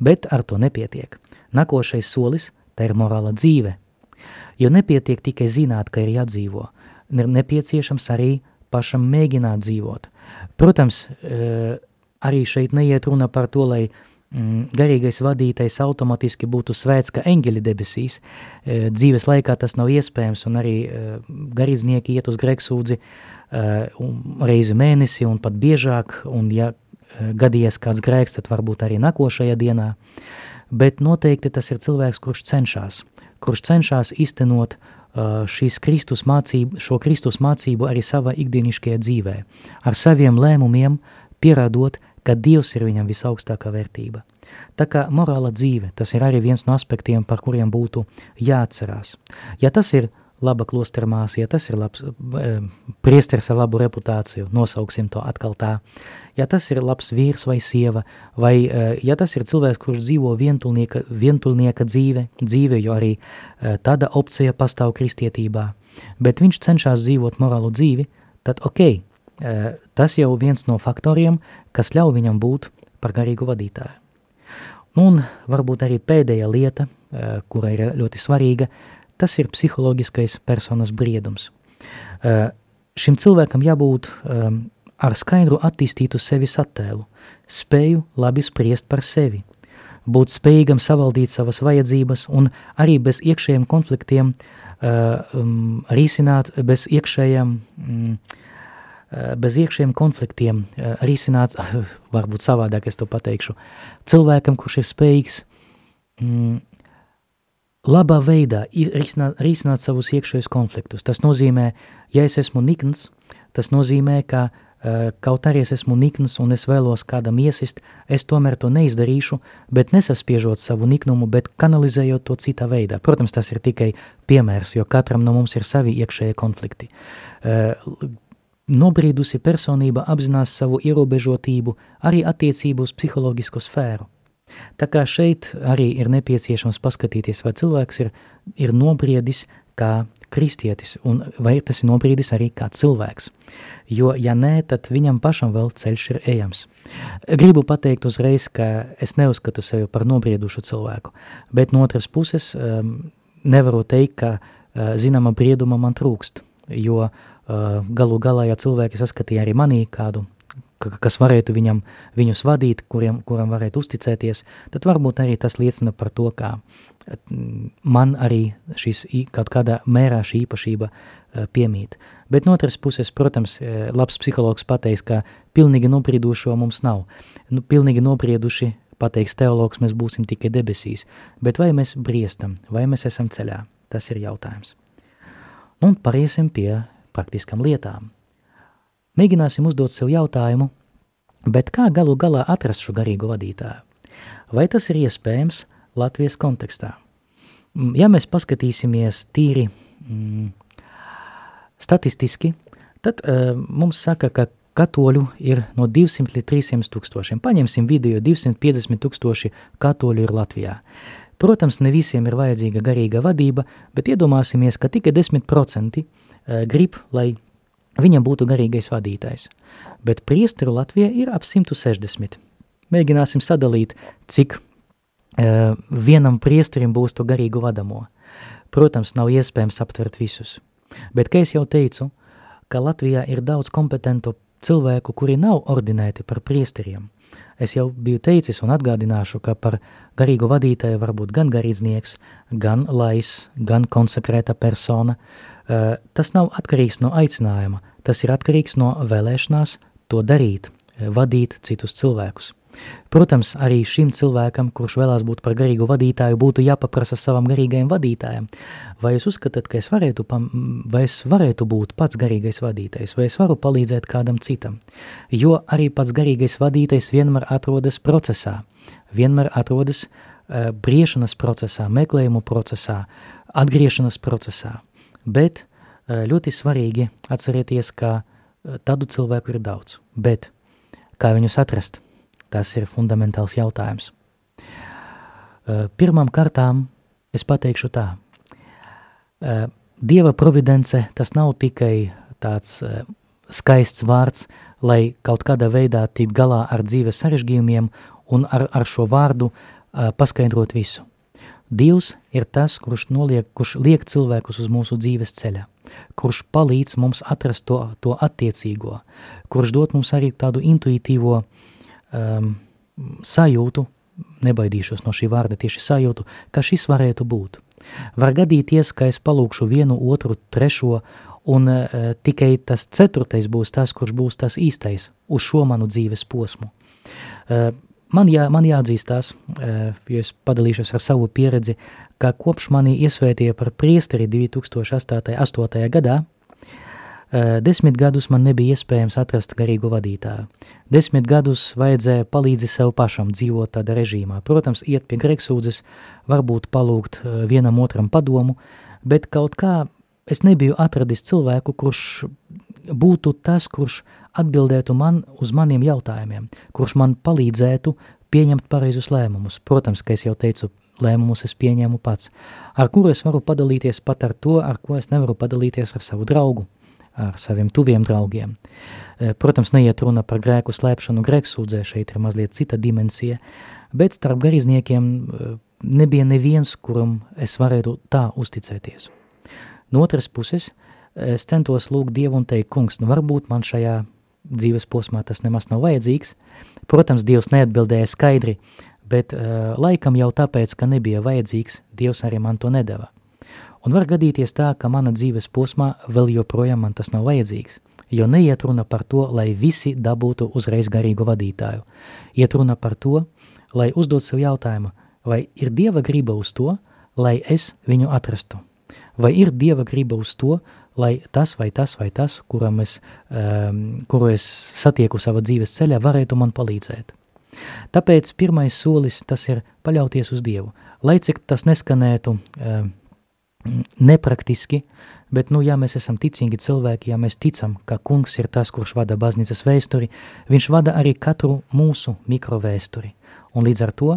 Bet ar to nepietiek. Nākošais solis – tā ir morāla dzīve. Jo nepietiek tikai zināt, ka ir jādzīvo, ir nepieciešams arī pašam mēģināt dzīvot. Protams, e, arī šeit neiet runa par to, lai garīgais vadītais automatiski būtu svēts, ka eņģeļi debesīs. E, dzīves laikā tas nav iespējams, un arī e, garīdznieki iet uz greksūdzi reizi mēnesi un pat biežāk, un ja gadījies kāds grēks, tad varbūt arī nākošajā dienā. Bet noteikti tas ir cilvēks, kurš cenšas, kurš cenšas iztenot šīs Kristus mācību, šo Kristus mācību arī savā ikdieniškajā dzīvē, ar saviem lēmumiem pierādot, ka Dievs ir viņam visaugstākā vērtība. Tā kā morāla dzīve, tas ir arī viens no aspektiem, par kuriem būtu jāatcerās. Ja tas ir laba klostermās, ja tas ir labs eh, priesteris ar labu reputāciju, nosauksim to atkal tā, ja tas ir labs vīrs vai sieva, vai eh, ja tas ir cilvēks, kurš dzīvo vientulnieka, vientulnieka dzīve, dzīve, jo arī eh, tāda opcija pastāv kristietībā, bet viņš cenšas dzīvot morālu dzīvi, tad ok, tas jau viens no faktoriem, kas ļauj viņam būt par garīgu vadītāju. Un varbūt arī pēdējā lieta, kura ir ļoti svarīga, Tas ir psiholoģiskais personas briedums. Uh, šim cilvēkam jābūt um, ar skaidru attīstītu sevis attēlu, spēju labi spriest par sevi, būt spējīgam savaldīt savas vajadzības un arī bez iekšējiem konfliktiem risināt, bez iekšējiem, uh, bez iekšējiem konfliktiem uh, risināt, varbūt savādāk es to pateikšu, cilvēkam, kurš ir spējīgs um, labā veidā risināt, risināt savus iekšējos konfliktus. Tas nozīmē, ja es esmu nikns, tas nozīmē, ka uh, kaut arī es esmu nikns un es vēlos kādam iesist, es tomēr to neizdarīšu, bet nesaspiežot savu niknumu, bet kanalizējot to citā veidā. Protams, tas ir tikai piemērs, jo katram no mums ir savi iekšējie konflikti. Nobrīdusi personība apzinās savu ierobežotību arī attiecību uz psiholoģisku sfēru. Tā kā šeit arī ir nepieciešams paskatīties, vai cilvēks ir, ir nobriedis kā kristietis, un vai tas ir nobriedis arī kā cilvēks. Jo, ja nē, tad viņam pašam vēl ceļš ir ejams. Gribu pateikt uzreiz, ka es neuzskatu sevi par nobriedušu cilvēku, bet no otras puses um, nevaru teikt, ka uh, zināma brieduma man trūkst, jo uh, galu galā, ja cilvēki saskatīja arī manī kādu kas varētu viņam, viņus vadīt, kuriem, kuram varētu uzticēties, tad varbūt arī tas liecina par to, kā man arī šis kaut kādā mērā šī īpašība piemīt. Bet no otras puses, protams, labs psihologs pateiks, ka pilnīgi nobriedušo mums nav. Nu, pilnīgi nobrieduši, pateiks teologs, mēs būsim tikai debesīs. Bet vai mēs briestam, vai mēs esam ceļā? Tas ir jautājums. Un pariesim pie praktiskam lietām. Mēģināsim uzdot sev jautājumu, bet kā galu galā atrast šo garīgo vadītāju? Vai tas ir iespējams Latvijas kontekstā? Mm, ja mēs paskatīsimies tīri mm, statistiski, tad uh, mums saka, ka katoļu ir no 200 līdz 300 tūkstošiem. Paņemsim video, 250 tūkstoši katoļu ir Latvijā. Protams, ne visiem ir vajadzīga garīga vadība, bet iedomāsimies, ka tikai 10% grib, lai viņam būtu garīgais vadītājs. Bet priesteru Latvijā ir ap 160. Mēģināsim sadalīt, cik uh, vienam priesterim būs to garīgu vadamo. Protams, nav iespējams aptvert visus. Bet, kā jau teicu, ka Latvijā ir daudz kompetentu cilvēku, kuri nav ordinēti par priesteriem. Es jau biju teicis un atgādināšu, ka par garīgu vadītāju var būt gan garīdznieks, gan lais, gan konsekrēta persona. Uh, tas nav atkarīgs no aicinājuma, Tas ir atkarīgs no vēlēšanās to darīt, vadīt citus cilvēkus. Protams, arī šim cilvēkam, kurš vēlās būt par garīgu vadītāju, būtu jāpaprasa savam garīgajam vadītājam. Vai jūs uzskatāt, ka es varētu, vai es varētu būt pats garīgais vadītājs, vai es varu palīdzēt kādam citam? Jo arī pats garīgais vadītājs vienmēr atrodas procesā, vienmēr atrodas uh, briešanas procesā, meklējumu procesā, atgriešanas procesā. Bet uh, ļoti svarīgi atcerēties, ka uh, tādu cilvēku ir daudz, bet kā viņus atrast? Tas ir fundamentāls jautājums. Pirmām kārtām es pateikšu tā. Dieva providence tas nav tikai tāds skaists vārds, lai kaut kādā veidā tikt galā ar dzīves sarežģījumiem un ar, ar šo vārdu paskaidrot visu. Dievs ir tas, kurš, noliek, kurš liek cilvēkus uz mūsu dzīves ceļa, kurš palīdz mums atrast to, to attiecīgo, kurš dod mums arī tādu intuitīvo um, sajūtu, nebaidīšos no šī vārda, tieši sajūtu, ka šis varētu būt. Var gadīties, ka es palūkšu vienu, otru, trešo, un uh, tikai tas ceturtais būs tas, kurš būs tas īstais uz šo manu dzīves posmu. Uh, man, jā, man jāatzīstās, uh, jo es padalīšos ar savu pieredzi, ka kopš mani iesvētīja par priesteri 2008. gadā, Eh, desmit gadus man nebija iespējams atrast garīgu vadītāju. Desmit gadus vajadzēja palīdzēt sev pašam dzīvot tādā režīmā. Protams, iet pie greksūdzes, varbūt palūgt eh, vienam otram padomu, bet kaut kā es nebiju atradis cilvēku, kurš būtu tas, kurš atbildētu man uz maniem jautājumiem, kurš man palīdzētu pieņemt pareizus lēmumus. Protams, ka es jau teicu, lēmumus es pieņēmu pats, ar kuru es varu padalīties pat ar to, ar ko es nevaru padalīties ar savu draugu ar saviem tuviem draugiem. E, protams, neiet runa par grēku slēpšanu, grēksūdzē, šeit ir mazliet cita dimensija, bet starp garīdzniekiem e, nebija neviens, kuram es varētu tā uzticēties. No otras puses, es centos lūgt Dievu un teikt, kungs, nu varbūt man šajā dzīves posmā tas nemaz nav vajadzīgs. Protams, Dievs neatbildēja skaidri, bet uh, laikam jau tāpēc, ka nebija vajadzīgs, Dievs arī man to nedeva. Un var gadīties tā, ka mana dzīves posmā vēl joprojām man tas nav vajadzīgs, jo neiet runa par to, lai visi dabūtu uzreiz garīgu vadītāju. Iet runa par to, lai uzdod sev jautājumu, vai ir Dieva griba uz to, lai es viņu atrastu, vai ir Dieva griba uz to, lai tas vai tas vai tas, kuram es, um, kuru es satieku savā dzīves ceļā, varētu man palīdzēt. Tāpēc pirmais solis tas ir paļauties uz Dievu. Lai cik tas neskanētu um, nepraktiski, bet, nu, ja mēs esam ticīgi cilvēki, ja mēs ticam, ka kungs ir tas, kurš vada baznīcas vēsturi, viņš vada arī katru mūsu mikrovēsturi. Un līdz ar to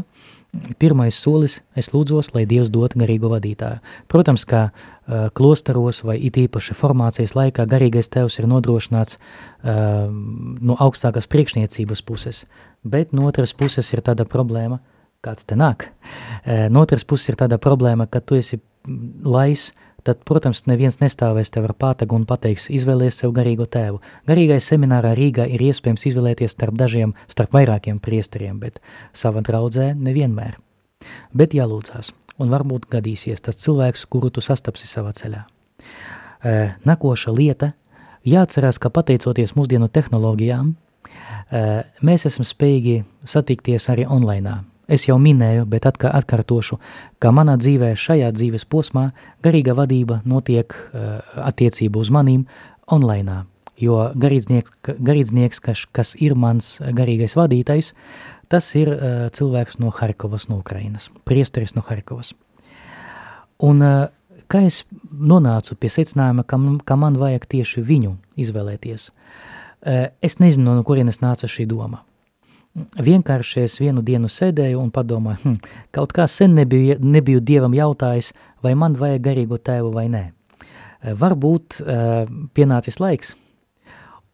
pirmais solis es lūdzos, lai Dievs dot garīgo vadītāju. Protams, kā uh, klosteros vai it īpaši formācijas laikā garīgais tevs ir nodrošināts uh, no augstākās priekšniecības puses, bet no otras puses ir tāda problēma, kāds te nāk. Uh, no otras puses ir tāda problēma, ka tu esi lais, tad, protams, neviens nestāvēs tev ar pātagu un pateiks, izvēlies sev garīgo tēvu. Garīgais seminārā Rīgā ir iespējams izvēlēties starp dažiem, starp vairākiem priesteriem, bet sava draudzē nevienmēr. Bet jālūdzās, un varbūt gadīsies tas cilvēks, kuru tu sastapsi savā ceļā. E, nakoša lieta, jāatcerās, ka pateicoties mūsdienu tehnoloģijām, e, mēs esam spējīgi satikties arī online. Es jau minēju, bet atkar, atkārtošu, ka manā dzīvē, šajā dzīves posmā, garīga vadība notiek uh, attiecību uz manīm online. Jo garīdznieks, garīdznieks kas, kas ir mans garīgais vadītājs, tas ir uh, cilvēks no Harkovas, no Ukrainas, priesteris no Harkovas. Un uh, kā es nonācu pie secinājuma, ka, ka man vajag tieši viņu izvēlēties, uh, es nezinu, no kurienes nāca šī doma vienkārši es vienu dienu sēdēju un padomāju, hm, kaut kā sen nebiju, nebiju Dievam jautājis, vai man vajag garīgo tēvu vai nē. Eh, varbūt uh, pienācis laiks,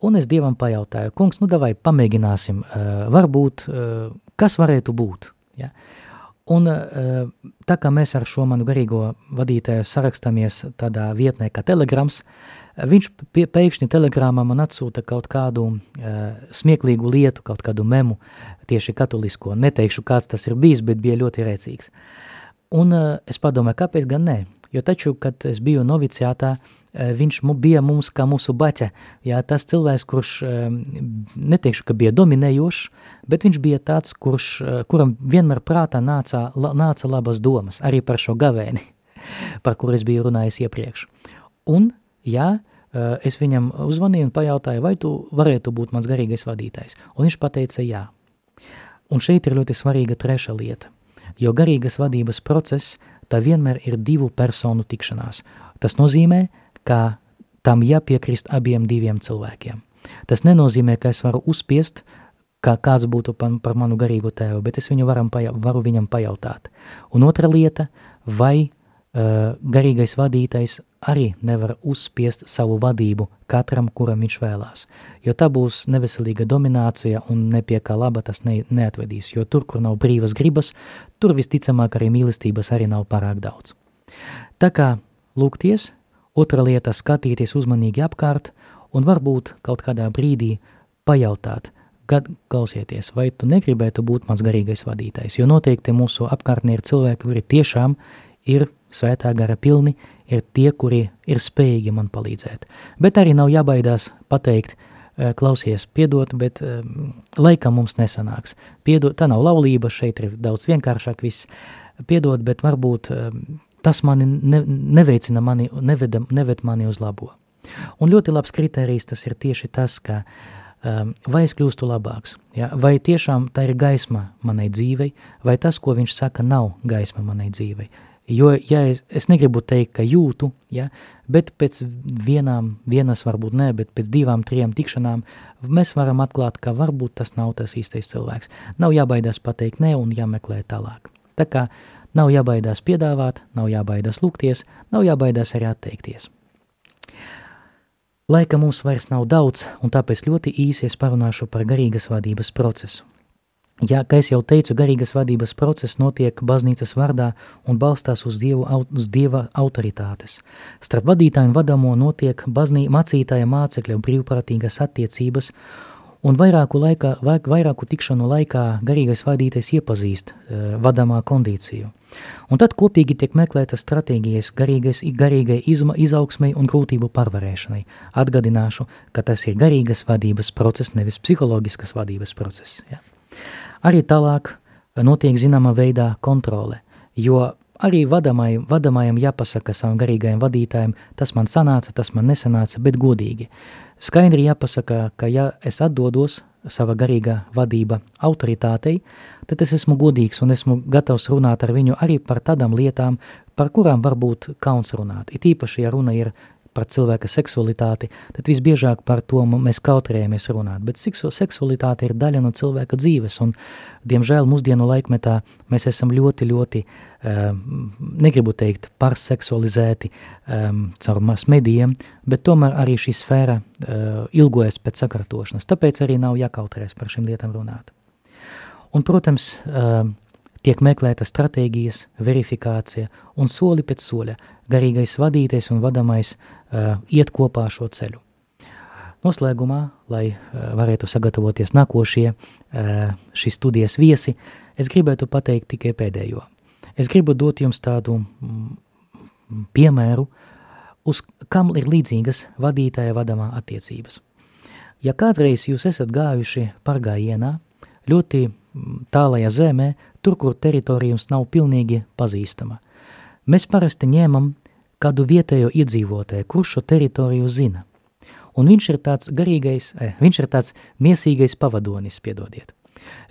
un es Dievam pajautāju, kungs, nu davai pamēģināsim, uh, varbūt, uh, kas varētu būt. Ja? Un tā kā mēs ar šo manu garīgo vadītāju sarakstamies tādā vietnē kā Telegrams, uh, Viņš pie, pēkšņi telegramā man atsūta kaut kādu uh, smieklīgu lietu, kaut kādu memu, tieši katolisko. Neteikšu, kāds tas ir bijis, bet bija ļoti rēcīgs. Un uh, es padomāju, kāpēc gan ne? Jo taču, kad es biju noviciātā, eh, viņš mu, bija mums kā mūsu baķa, jā, tas cilvēks, kurš, eh, neteikšu, ka bija dominējošs, bet viņš bija tāds, kurš, eh, kuram vienmēr prātā nāca, la, nāca labas domas, arī par šo gavēni, par kur es biju runājis iepriekš. Un, jā, es viņam uzvanīju un pajautāju, vai tu varētu būt mans garīgais vadītājs, un viņš pateica jā. Un šeit ir ļoti svarīga treša lieta, jo garīgas vadības process tā vienmēr ir divu personu tikšanās. Tas nozīmē, ka tam jāpiekrist abiem diviem cilvēkiem. Tas nenozīmē, ka es varu uzspiest, kā kāds būtu par, par manu garīgu tēvu, bet es viņu varam, varu viņam pajautāt. Un otra lieta, vai uh, garīgais vadītājs arī nevar uzspiest savu vadību katram, kuram viņš vēlās. Jo tā būs neveselīga dominācija un ne pie kā laba tas ne, neatvedīs, jo tur, kur nav brīvas gribas, tur visticamāk arī mīlestības arī nav pārāk daudz. Tā kā lūgties, otra lieta skatīties uzmanīgi apkārt un varbūt kaut kādā brīdī pajautāt, kad klausieties, vai tu negribētu būt mans garīgais vadītājs, jo noteikti mūsu apkārtnē ir cilvēki, kuri tiešām ir svētā gara pilni, ir tie, kuri ir spējīgi man palīdzēt. Bet arī nav jābaidās pateikt, eh, klausies, piedot, bet um, laikam mums nesanāks. Piedot, tā nav laulība, šeit ir daudz vienkāršāk viss. Piedot, bet varbūt um, tas mani ne, neveicina mani, neveda, neved mani uz labo. Un ļoti labs kriterijs tas ir tieši tas, ka vai es kļūstu labāks, ja? vai tiešām tā ir gaisma manai dzīvei, vai tas, ko viņš saka, nav gaisma manai dzīvei. Jo, ja es, es negribu teikt, ka jūtu, ja, bet pēc vienām, vienas varbūt ne, bet pēc divām, trijām tikšanām mēs varam atklāt, ka varbūt tas nav tas īstais cilvēks. Nav jābaidās pateikt nē un jāmeklē tālāk. Tā kā nav jābaidās piedāvāt, nav jābaidās lūgties, nav jābaidās arī atteikties. Laika mums vairs nav daudz, un tāpēc ļoti īsi es parunāšu par garīgas vadības procesu. Ja, kā jau teicu, garīgas vadības process notiek baznīcas vārdā un balstās uz, dievu, uz dieva autoritātes. Starp vadītāju un vadamo notiek baznī, mācītāja mācekļa brīvprātīgas attiecības, un vairāku, laikā, vairāku tikšanu laikā garīgais vadītājs iepazīst uh, vadamā kondīciju. Un tad kopīgi tiek meklētas stratēģijas garīgais, garīgai izma, izaugsmai un grūtību pārvarēšanai. Atgadināšu, ka tas ir garīgas vadības process, nevis psiholoģiskas vadības process. Ja. Arī tālāk notiek zināma veidā kontrole, jo arī vadamai, vadamajam jāpasaka savam garīgajam vadītājam, tas man sanāca, tas man nesanāca, bet godīgi. Skaidri jāpasaka, ka ja es atdodos sava garīgā vadība autoritātei, tad es esmu godīgs un esmu gatavs runāt ar viņu arī par tādām lietām, par kurām varbūt kauns runāt. It īpaši, ja runa ir par cilvēka seksualitāti, tad visbiežāk par to mēs kautrējamies runāt, bet seksualitāte ir daļa no cilvēka dzīves, un, diemžēl, mūsdienu laikmetā mēs esam ļoti, ļoti, um, negribu teikt, parseksualizēti um, caur mas medijiem, bet tomēr arī šī sfēra uh, ilgojas pēc sakartošanas, tāpēc arī nav jākautrēs par šīm lietām runāt. Un, protams, uh, tiek meklēta stratēģijas, verifikācija un soli pēc soļa garīgais vadītais un vadamais uh, iet kopā šo ceļu. Noslēgumā, lai uh, varētu sagatavoties nākošie uh, šīs studijas viesi, es gribētu pateikt tikai pēdējo. Es gribu dot jums tādu mm, piemēru, uz kam ir līdzīgas vadītāja vadamā attiecības. Ja kādreiz jūs esat gājuši pargājienā, ļoti tālajā zemē, tur, kur teritorija jums nav pilnīgi pazīstama. Mēs parasti ņēmam kādu vietējo iedzīvotāju, kurš šo teritoriju zina. Un viņš ir tāds garīgais, eh, viņš ir tāds miesīgais pavadonis, piedodiet.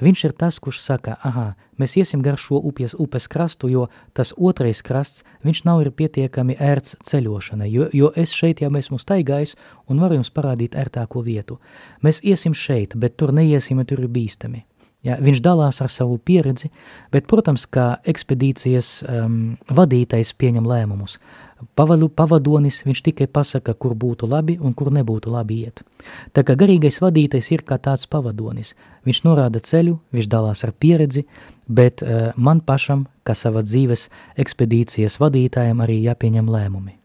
Viņš ir tas, kurš saka, aha, mēs iesim gar šo upes, upes krastu, jo tas otrais krasts, viņš nav ir pietiekami ērts ceļošanai, jo, jo es šeit jau esmu staigājis un varu jums parādīt ērtāko vietu. Mēs iesim šeit, bet tur neiesim, ja tur ir bīstami. Ja, viņš dalās ar savu pieredzi, bet, protams, kā ekspedīcijas um, vadītais pieņem lēmumus. Pavadu, pavadonis viņš tikai pasaka, kur būtu labi un kur nebūtu labi iet. Tā kā garīgais vadītais ir kā tāds pavadonis. Viņš norāda ceļu, viņš dalās ar pieredzi, bet uh, man pašam, kā sava dzīves ekspedīcijas vadītājiem, arī jāpieņem lēmumi.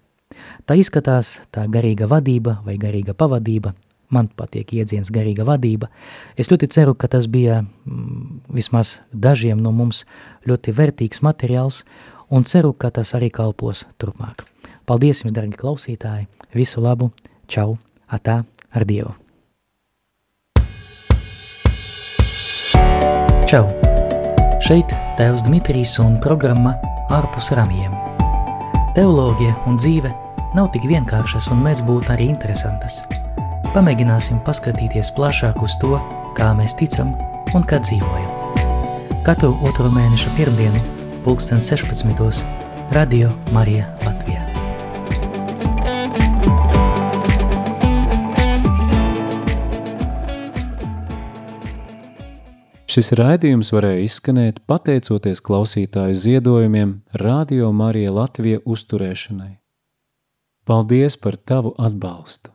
Tā izskatās tā garīga vadība vai garīga pavadība man patīk iedziens garīga vadība. Es ļoti ceru, ka tas bija mm, vismaz dažiem no mums ļoti vērtīgs materiāls un ceru, ka tas arī kalpos turpmāk. Paldies jums, dargi klausītāji! Visu labu! Čau! Atā! Ar Dievu! Čau! Šeit Tēvs Dmitrijs un programma Ārpus ramjiem. Teoloģija un dzīve nav tik vienkāršas un mēs būtu arī interesantas. Pamēģināsim paskatīties plašāk uz to, kā mēs ticam un kā dzīvojam. Katru otro mēneša pirmdienu, pulksten 16. Radio Marija Latvijā. Šis raidījums varēja izskanēt pateicoties klausītāju ziedojumiem Radio Marija Latvija uzturēšanai. Paldies par tavu atbalstu!